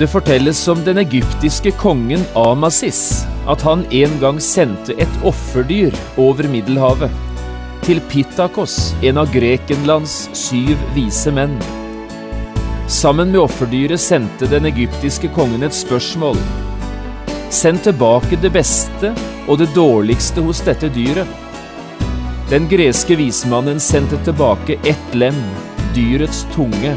Det fortelles om den egyptiske kongen Amasis, at han en gang sendte et offerdyr over Middelhavet, til Pittakos, en av Grekenlands syv vise menn. Sammen med offerdyret sendte den egyptiske kongen et spørsmål. Send tilbake det beste og det dårligste hos dette dyret. Den greske vismannen sendte tilbake ett lem, dyrets tunge.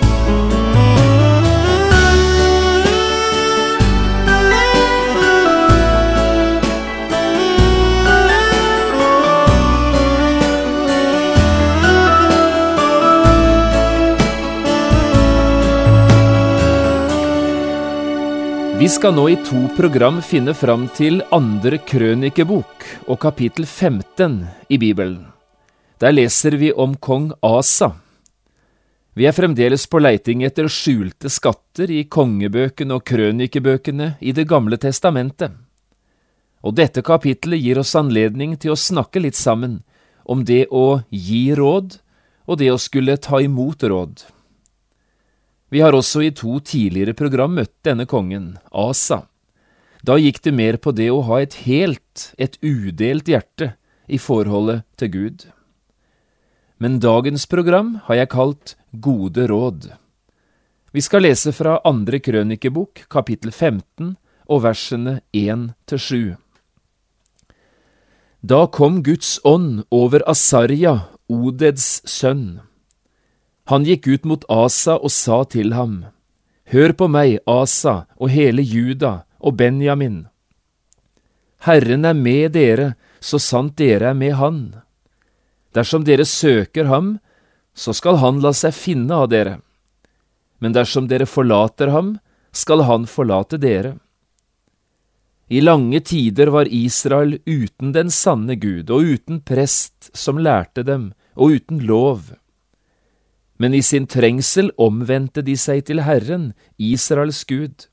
Vi skal nå i to program finne fram til andre krønikebok og kapittel 15 i Bibelen. Der leser vi om kong Asa. Vi er fremdeles på leiting etter skjulte skatter i kongebøkene og krønikebøkene i Det gamle testamentet. Og dette kapittelet gir oss anledning til å snakke litt sammen om det å gi råd og det å skulle ta imot råd. Vi har også i to tidligere program møtt denne kongen, Asa. Da gikk det mer på det å ha et helt, et udelt hjerte i forholdet til Gud. Men dagens program har jeg kalt Gode råd. Vi skal lese fra andre krønikebok, kapittel 15, og versene 1 til 7. Da kom Guds ånd over Asarja, Odeds sønn han gikk ut mot Asa og sa til ham, Hør på meg, Asa og hele Juda og Benjamin. Herren er med dere, så sant dere er med Han. Dersom dere søker ham, så skal han la seg finne av dere. Men dersom dere forlater ham, skal han forlate dere. I lange tider var Israel uten den sanne Gud og uten prest som lærte dem, og uten lov men i sin trengsel omvendte de seg til Herren, Israels Gud.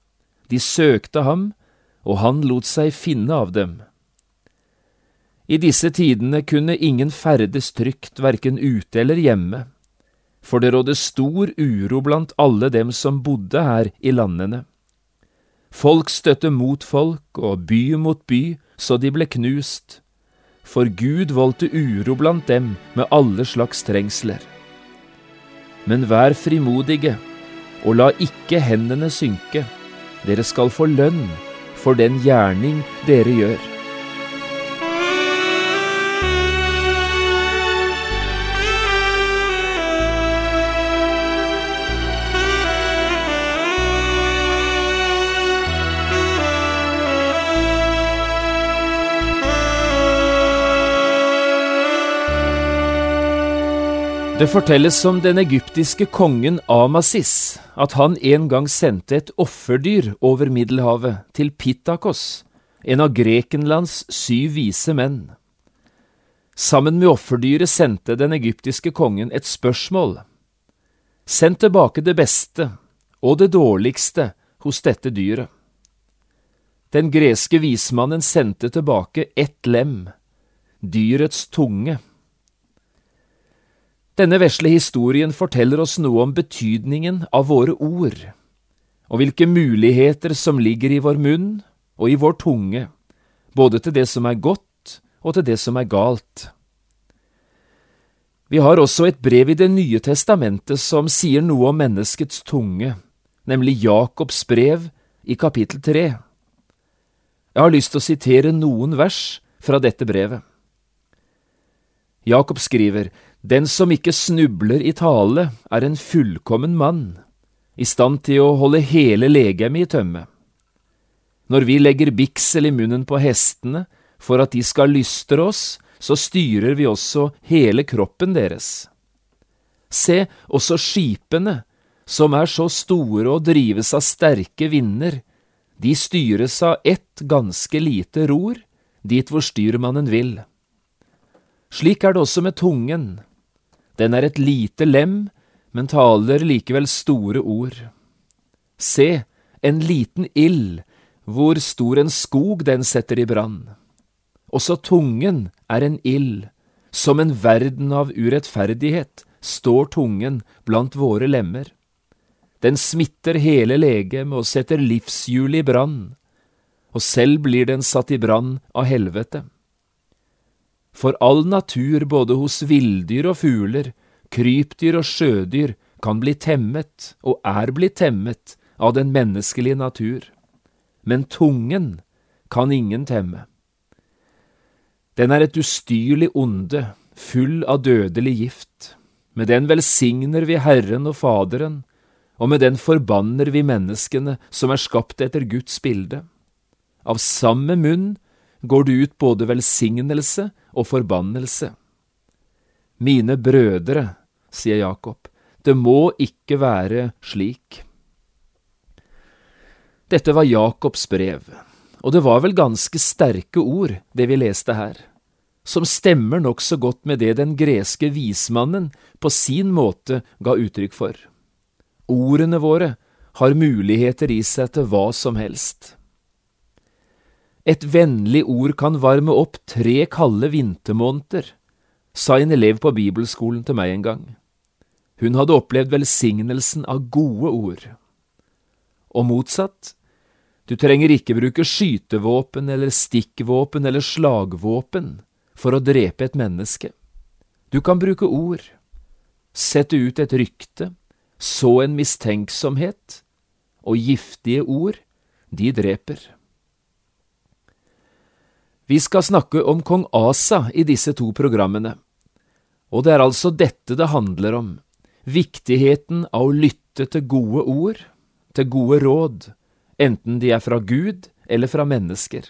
De søkte ham, og han lot seg finne av dem. I disse tidene kunne ingen ferdes trygt verken ute eller hjemme, for det rådde stor uro blant alle dem som bodde her i landene. Folk støtte mot folk og by mot by, så de ble knust, for Gud voldte uro blant dem med alle slags trengsler. Men vær frimodige, og la ikke hendene synke. Dere skal få lønn for den gjerning dere gjør. Det fortelles om den egyptiske kongen Amasis, at han en gang sendte et offerdyr over Middelhavet, til Pittakos, en av Grekenlands syv vise menn. Sammen med offerdyret sendte den egyptiske kongen et spørsmål. Send tilbake det beste og det dårligste hos dette dyret. Den greske vismannen sendte tilbake ett lem, dyrets tunge. Denne vesle historien forteller oss noe om betydningen av våre ord, og hvilke muligheter som ligger i vår munn og i vår tunge, både til det som er godt og til det som er galt. Vi har også et brev i Det nye testamentet som sier noe om menneskets tunge, nemlig Jakobs brev i kapittel tre. Jeg har lyst til å sitere noen vers fra dette brevet. Jakob skriver, den som ikke snubler i tale, er en fullkommen mann, i stand til å holde hele legemet i tømme. Når vi legger biksel i munnen på hestene for at de skal lystre oss, så styrer vi også hele kroppen deres. Se, også skipene, som er så store og drives av sterke vinder, de styres av ett ganske lite ror, dit hvor styrmannen vil. Slik er det også med tungen. Den er et lite lem, men taler likevel store ord. Se, en liten ild, hvor stor en skog den setter i brann. Også tungen er en ild, som en verden av urettferdighet står tungen blant våre lemmer. Den smitter hele legemet og setter livshjulet i brann, og selv blir den satt i brann av helvete. For all natur, både hos villdyr og fugler, krypdyr og sjødyr, kan bli temmet, og er blitt temmet, av den menneskelige natur. Men tungen kan ingen temme. Den er et ustyrlig onde, full av dødelig gift. Med den velsigner vi Herren og Faderen, og med den forbanner vi menneskene som er skapt etter Guds bilde. Av samme munn går det ut både velsignelse og forbannelse. Mine brødre, sier Jakob, det må ikke være slik. Dette var Jakobs brev, og det var vel ganske sterke ord, det vi leste her, som stemmer nokså godt med det den greske vismannen på sin måte ga uttrykk for. Ordene våre har muligheter i seg til hva som helst. Et vennlig ord kan varme opp tre kalde vintermåneder, sa en elev på bibelskolen til meg en gang. Hun hadde opplevd velsignelsen av gode ord. Og motsatt, du trenger ikke bruke skytevåpen eller stikkvåpen eller slagvåpen for å drepe et menneske. Du kan bruke ord, sette ut et rykte, så en mistenksomhet, og giftige ord, de dreper. Vi skal snakke om kong Asa i disse to programmene, og det er altså dette det handler om, viktigheten av å lytte til gode ord, til gode råd, enten de er fra Gud eller fra mennesker.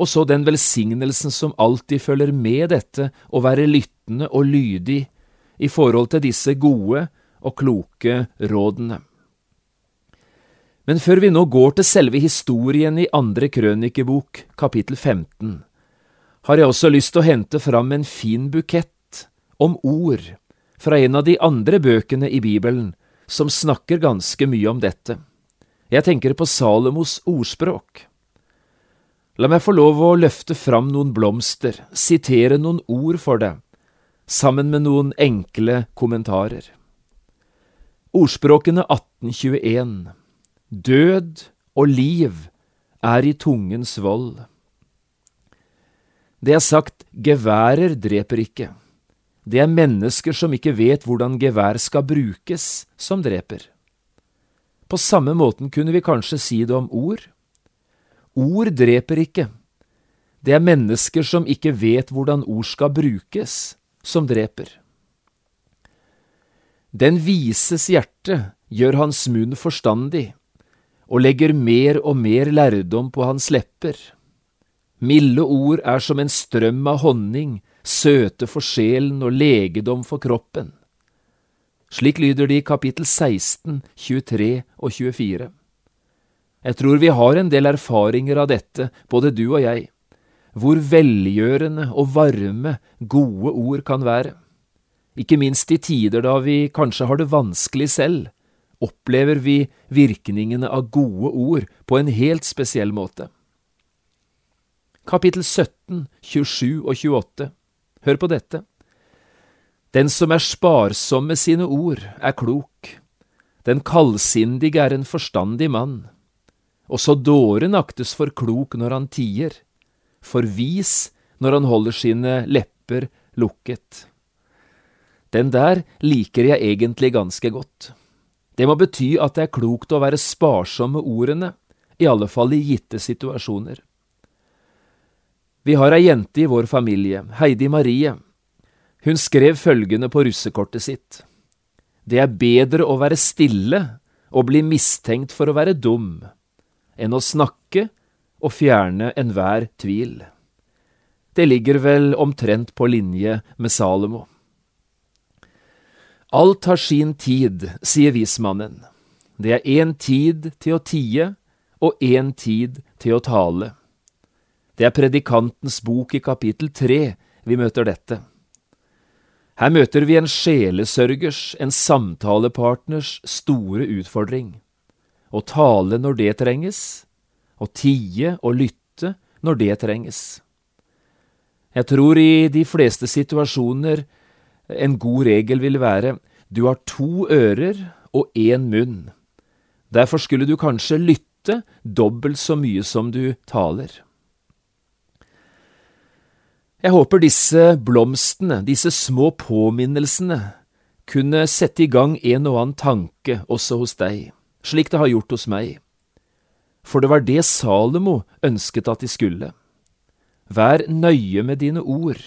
Og så den velsignelsen som alltid følger med dette å være lyttende og lydig i forhold til disse gode og kloke rådene. Men før vi nå går til selve historien i andre krønikebok, kapittel 15, har jeg også lyst til å hente fram en fin bukett om ord fra en av de andre bøkene i Bibelen som snakker ganske mye om dette. Jeg tenker på Salomos ordspråk. La meg få lov å løfte fram noen blomster, sitere noen ord for deg, sammen med noen enkle kommentarer. Ordspråkene 1821 Død og liv er i tungens vold. Det er sagt geværer dreper ikke. Det er mennesker som ikke vet hvordan gevær skal brukes, som dreper. På samme måten kunne vi kanskje si det om ord. Ord dreper ikke. Det er mennesker som ikke vet hvordan ord skal brukes, som dreper. Den vises hjerte gjør hans munn forstandig, og legger mer og mer lærdom på hans lepper. Milde ord er som en strøm av honning, søte for sjelen og legedom for kroppen. Slik lyder det i kapittel 16, 23 og 24. Jeg tror vi har en del erfaringer av dette, både du og jeg, hvor velgjørende og varme gode ord kan være. Ikke minst i tider da vi kanskje har det vanskelig selv, opplever vi virkningene av gode ord på en helt spesiell måte. Kapittel 17, 27 og 28 Hør på dette. Den som er sparsom med sine ord, er klok. Den kaldsindige er en forstandig mann. Også dåren aktes for klok når han tier, for vis når han holder sine lepper lukket. Den der liker jeg egentlig ganske godt. Det må bety at det er klokt å være sparsom med ordene, i alle fall i gitte situasjoner. Vi har ei jente i vår familie, Heidi Marie. Hun skrev følgende på russekortet sitt. Det er bedre å være stille og bli mistenkt for å være dum, enn å snakke og fjerne enhver tvil. Det ligger vel omtrent på linje med Salomo. Alt har sin tid, sier vismannen. Det er én tid til å tie og én tid til å tale. Det er Predikantens bok i kapittel tre vi møter dette. Her møter vi en sjelesørgers, en samtalepartners, store utfordring. Å tale når det trenges, å tie og lytte når det trenges. Jeg tror i de fleste situasjoner en god regel vil være du har to ører og én munn. Derfor skulle du kanskje lytte dobbelt så mye som du taler. Jeg håper disse blomstene, disse små påminnelsene, kunne sette i gang en og annen tanke også hos deg, slik det har gjort hos meg. For det var det Salomo ønsket at de skulle. Vær nøye med dine ord,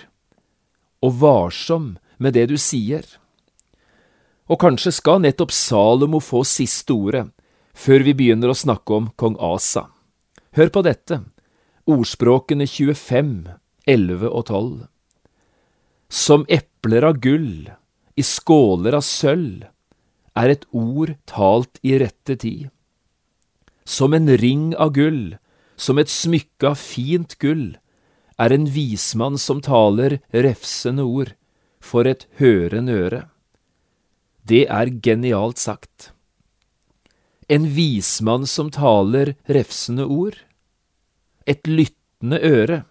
og varsom med det du sier. Og kanskje skal nettopp Salomo få siste ordet, før vi begynner å snakke om kong Asa. Hør på dette, ordspråkene 25 11 og 12. Som epler av gull i skåler av sølv er et ord talt i rette tid. Som en ring av gull, som et smykke av fint gull, er en vismann som taler refsende ord, for et hørende øre. Det er genialt sagt. En vismann som taler refsende ord. Et lyttende øre.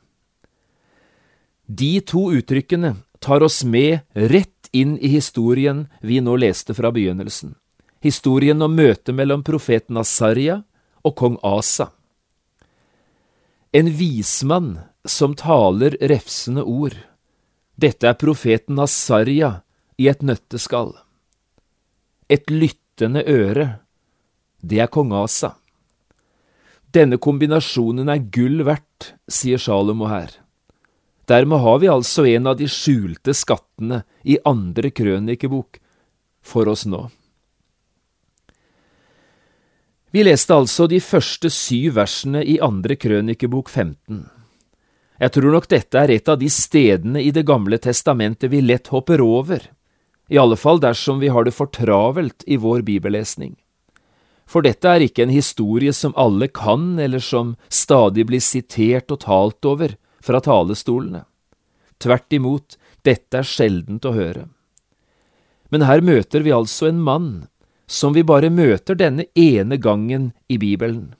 De to uttrykkene tar oss med rett inn i historien vi nå leste fra begynnelsen, historien om møtet mellom profeten Asarja og kong Asa. En vismann som taler refsende ord. Dette er profeten Asarja i et nøtteskall. Et lyttende øre. Det er kong Asa. Denne kombinasjonen er gull verdt, sier Salomo her. Dermed har vi altså en av de skjulte skattene i andre krønikebok for oss nå. Vi leste altså de første syv versene i andre krønikebok 15. Jeg tror nok dette er et av de stedene i Det gamle testamentet vi lett hopper over, i alle fall dersom vi har det for travelt i vår bibellesning. For dette er ikke en historie som alle kan, eller som stadig blir sitert og talt over, fra talestolene. Tvert imot, dette er sjeldent å høre. Men her møter vi altså en mann som vi bare møter denne ene gangen i Bibelen.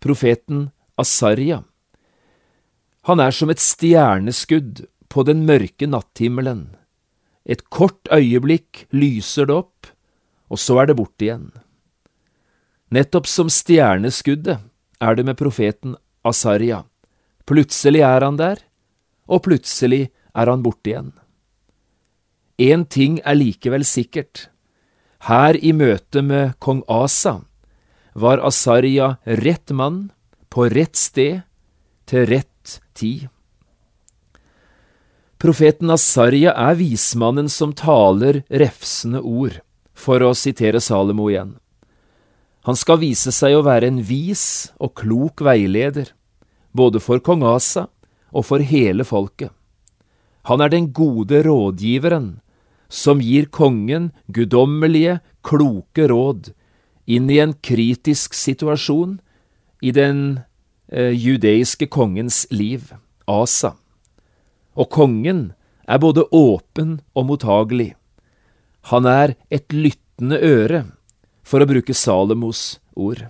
Profeten Asarja. Han er som et stjerneskudd på den mørke natthimmelen. Et kort øyeblikk lyser det opp, og så er det borte igjen. Nettopp som stjerneskuddet er det med profeten Asaria. Plutselig er han der, og plutselig er han borte igjen. Én ting er likevel sikkert. Her i møte med kong Asa var Asaria rett mann på rett sted til rett tid. Profeten Asarja er vismannen som taler refsende ord, for å sitere Salomo igjen. Han skal vise seg å være en vis og klok veileder, både for kong Asa og for hele folket. Han er den gode rådgiveren, som gir kongen guddommelige, kloke råd inn i en kritisk situasjon i den judeiske kongens liv, Asa. Og kongen er både åpen og mottagelig. Han er et lyttende øre, for å bruke Salomos ord.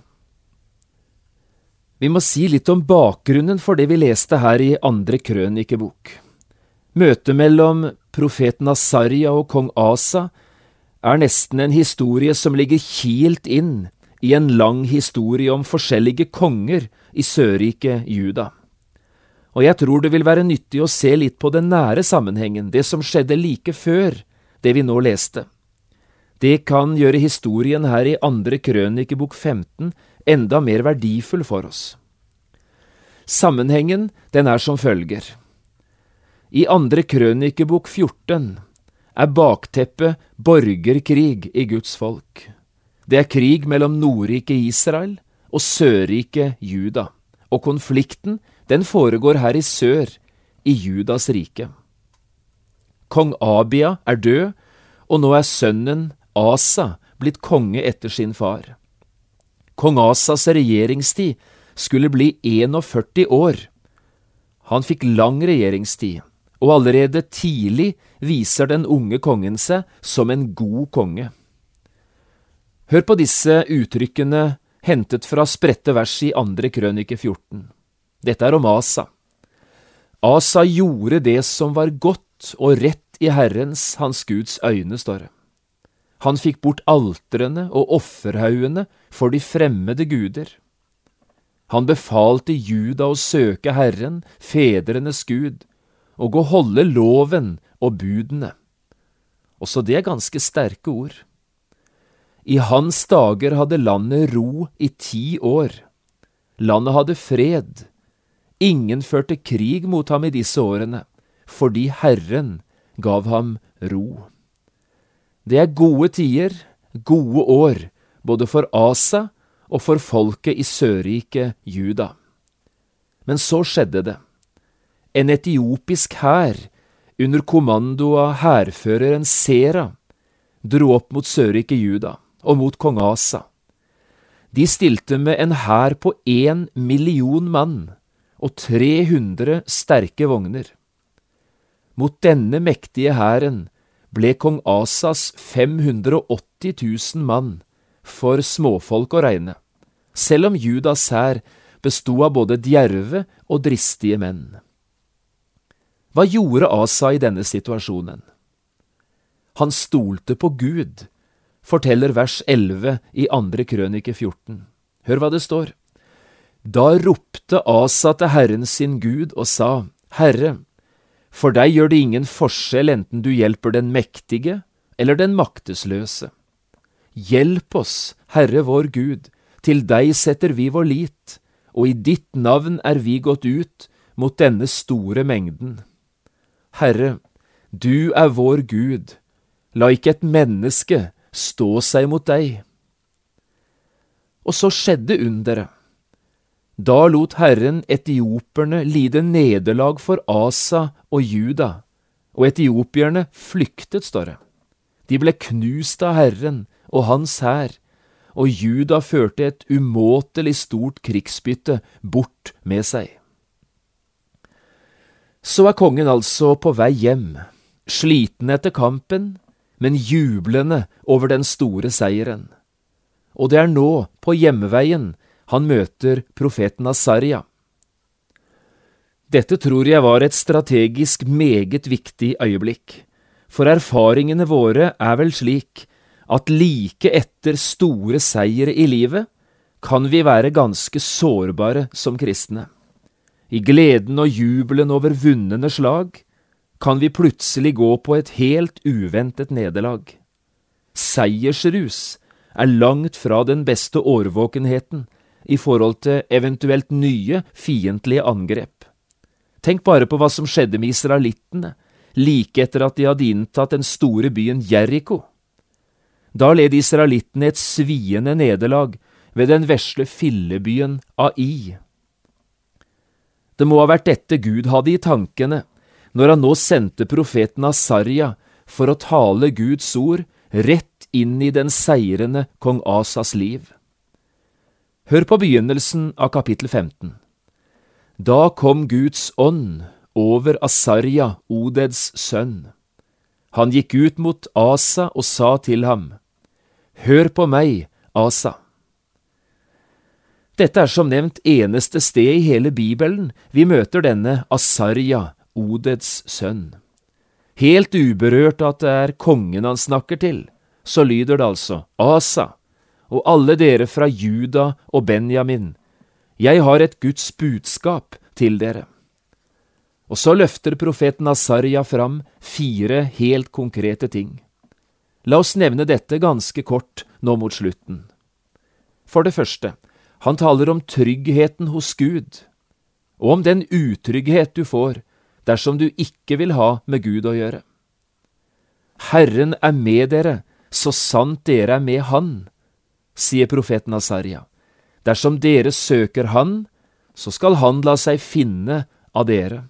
Vi må si litt om bakgrunnen for det vi leste her i andre krønikebok. Møtet mellom profeten Asarja og kong Asa er nesten en historie som ligger kilt inn i en lang historie om forskjellige konger i sørriket Juda. Og jeg tror det vil være nyttig å se litt på den nære sammenhengen, det som skjedde like før det vi nå leste. Det kan gjøre historien her i andre krønikebok 15 enda mer verdifull for oss. Sammenhengen den er som følger. I andre krønikebok 14 er bakteppet borgerkrig i Guds folk. Det er krig mellom Nordriket Israel og Sørriket Juda, og konflikten den foregår her i sør, i Judas rike. Kong Abia er død, og nå er sønnen Asa blitt konge etter sin far. Kong Asas regjeringstid skulle bli 41 år. Han fikk lang regjeringstid, og allerede tidlig viser den unge kongen seg som en god konge. Hør på disse uttrykkene hentet fra spredte vers i andre krønike 14. Dette er om Asa. Asa gjorde det som var godt og rett i Herrens, hans Guds øyne, står det. Han fikk bort altrene og offerhaugene for de fremmede guder. Han befalte Juda å søke Herren, fedrenes Gud, og å holde loven og budene. Også det er ganske sterke ord. I hans dager hadde landet ro i ti år. Landet hadde fred. Ingen førte krig mot ham i disse årene, fordi Herren gav ham ro. Det er gode tider, gode år, både for Asa og for folket i sørriket Juda. Men så skjedde det. En etiopisk hær, under kommando av hærføreren Sera, dro opp mot sørriket Juda og mot kong Asa. De stilte med en hær på én million mann og 300 sterke vogner. Mot denne mektige hæren ble kong Asas 580 000 mann for småfolk å regne, selv om Judas hær bestod av både djerve og dristige menn. Hva gjorde Asa i denne situasjonen? Han stolte på Gud, forteller vers 11 i andre krønike 14. Hør hva det står. Da ropte Asa til Herren sin Gud og sa, Herre, for deg gjør det ingen forskjell enten du hjelper den mektige eller den maktesløse. Hjelp oss, Herre vår Gud, til deg setter vi vår lit, og i ditt navn er vi gått ut mot denne store mengden. Herre, du er vår Gud, la ikke et menneske stå seg mot deg. Og så skjedde underet. Da lot Herren etioperne lide nederlag for Asa og Juda, og etiopierne flyktet, står det. De ble knust av Herren og hans hær, og Juda førte et umåtelig stort krigsbytte bort med seg. Så er kongen altså på vei hjem, sliten etter kampen, men jublende over den store seieren. Og det er nå, på hjemveien, han møter profeten Asarja. Dette tror jeg var et strategisk meget viktig øyeblikk, for erfaringene våre er vel slik at like etter store seire i livet kan vi være ganske sårbare som kristne. I gleden og jubelen over vunnende slag kan vi plutselig gå på et helt uventet nederlag. Seiersrus er langt fra den beste årvåkenheten i forhold til eventuelt nye fiendtlige angrep. Tenk bare på hva som skjedde med israelittene like etter at de hadde inntatt den store byen Jeriko. Da led israelittene et sviende nederlag ved den vesle fillebyen Ai. Det må ha vært dette Gud hadde i tankene når han nå sendte profeten Asarja for å tale Guds ord rett inn i den seirende kong Asas liv. Hør på begynnelsen av kapittel 15. Da kom Guds ånd over Asarja, Odeds sønn. Han gikk ut mot Asa og sa til ham, Hør på meg, Asa. Dette er som nevnt eneste sted i hele Bibelen vi møter denne Asarja, Odeds sønn. Helt uberørt at det er kongen han snakker til, så lyder det altså Asa, og alle dere fra Juda og Benjamin, jeg har et Guds budskap til dere. Og så løfter profeten Asarja fram fire helt konkrete ting. La oss nevne dette ganske kort nå mot slutten. For det første, han taler om tryggheten hos Gud, og om den utrygghet du får dersom du ikke vil ha med Gud å gjøre. Herren er med dere, så sant dere er med Han, sier profeten Asarja. Dersom dere søker Han, så skal Han la seg finne av dere.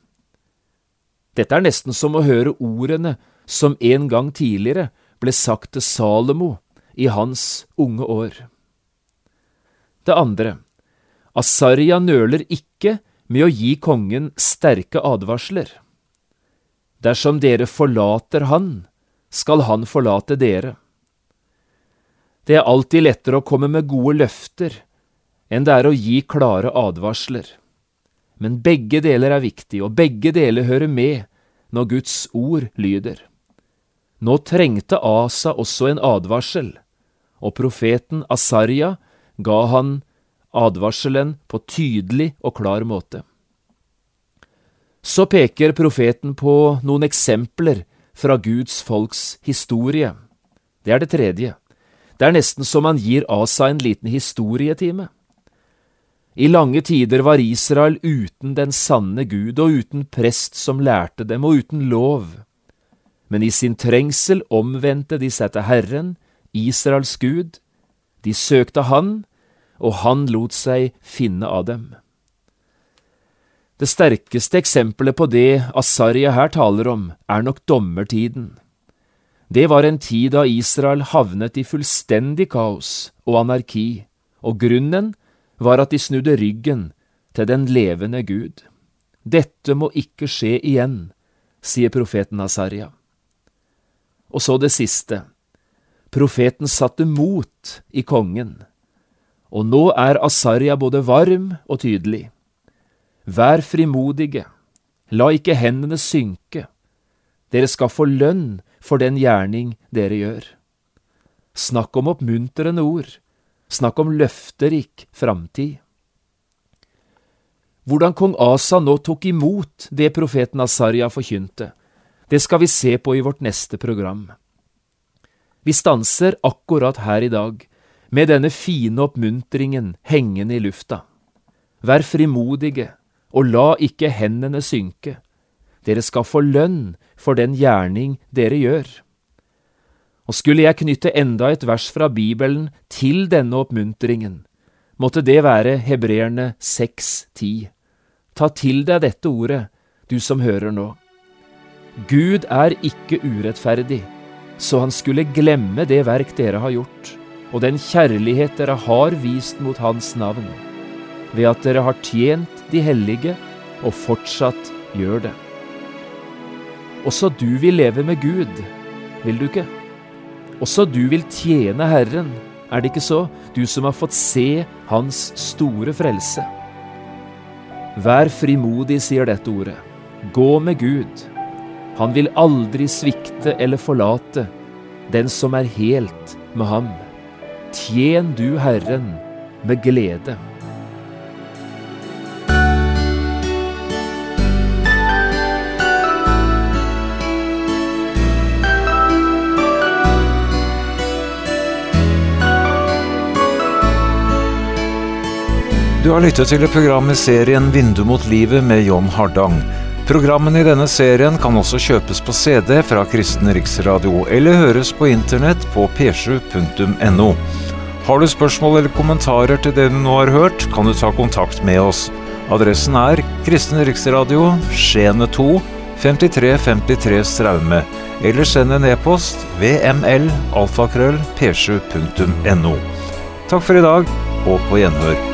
Dette er nesten som å høre ordene som en gang tidligere ble sagt til Salomo i hans unge år. Det andre, Asarja nøler ikke med å gi kongen sterke advarsler. Dersom dere forlater han, skal han forlate dere. Det er alltid lettere å komme med gode løfter enn det er å gi klare advarsler. Men begge deler er viktig, og begge deler hører med når Guds ord lyder. Nå trengte Asa også en advarsel, og profeten Asarja ga han advarselen på tydelig og klar måte. Så peker profeten på noen eksempler fra Guds folks historie. Det er det tredje. Det er nesten som han gir Asa en liten historietime. I lange tider var Israel uten den sanne Gud og uten prest som lærte dem, og uten lov. Men i sin trengsel omvendte de seg til Herren, Israels Gud. De søkte Han, og Han lot seg finne av dem. Det sterkeste eksempelet på det Asarja her taler om, er nok dommertiden. Det var en tid da Israel havnet i fullstendig kaos og anarki, og grunnen var at de snudde ryggen til den levende Gud. Dette må ikke skje igjen, sier profeten Asarja. Og så det siste. Profeten satte mot i kongen, og nå er Asarja både varm og tydelig. Vær frimodige, la ikke hendene synke, dere skal få lønn for den gjerning dere gjør. Snakk om oppmuntrende ord, snakk om løfterik framtid. Hvordan kong Asa nå tok imot det profeten Asarja forkynte, det skal vi se på i vårt neste program. Vi stanser akkurat her i dag, med denne fine oppmuntringen hengende i lufta. Vær frimodige, og la ikke hendene synke. Dere skal få lønn for den gjerning dere gjør. Og skulle jeg knytte enda et vers fra Bibelen til denne oppmuntringen, måtte det være Hebreerne 6,10. Ta til deg dette ordet, du som hører nå. Gud er ikke urettferdig, så han skulle glemme det verk dere har gjort, og den kjærlighet dere har vist mot Hans navn ved at dere har tjent de hellige og fortsatt gjør det. Også du vil leve med Gud, vil du ikke? Også du vil tjene Herren, er det ikke så, du som har fått se Hans store frelse? Vær frimodig, sier dette ordet. Gå med Gud. Han vil aldri svikte eller forlate den som er helt med ham. Tjen du Herren med glede. Du har lyttet til programmet serien Vindu mot livet med John Hardang. Programmene i denne serien kan også kjøpes på CD fra Kristen Riksradio, eller høres på internett på p7.no. Har du spørsmål eller kommentarer til det du nå har hørt, kan du ta kontakt med oss. Adressen er Kristen Riksradio, Skiene 2, 5353 Straume. Eller send en e-post vml.alfakrøll.p7.no. Takk for i dag, og på gjenhør.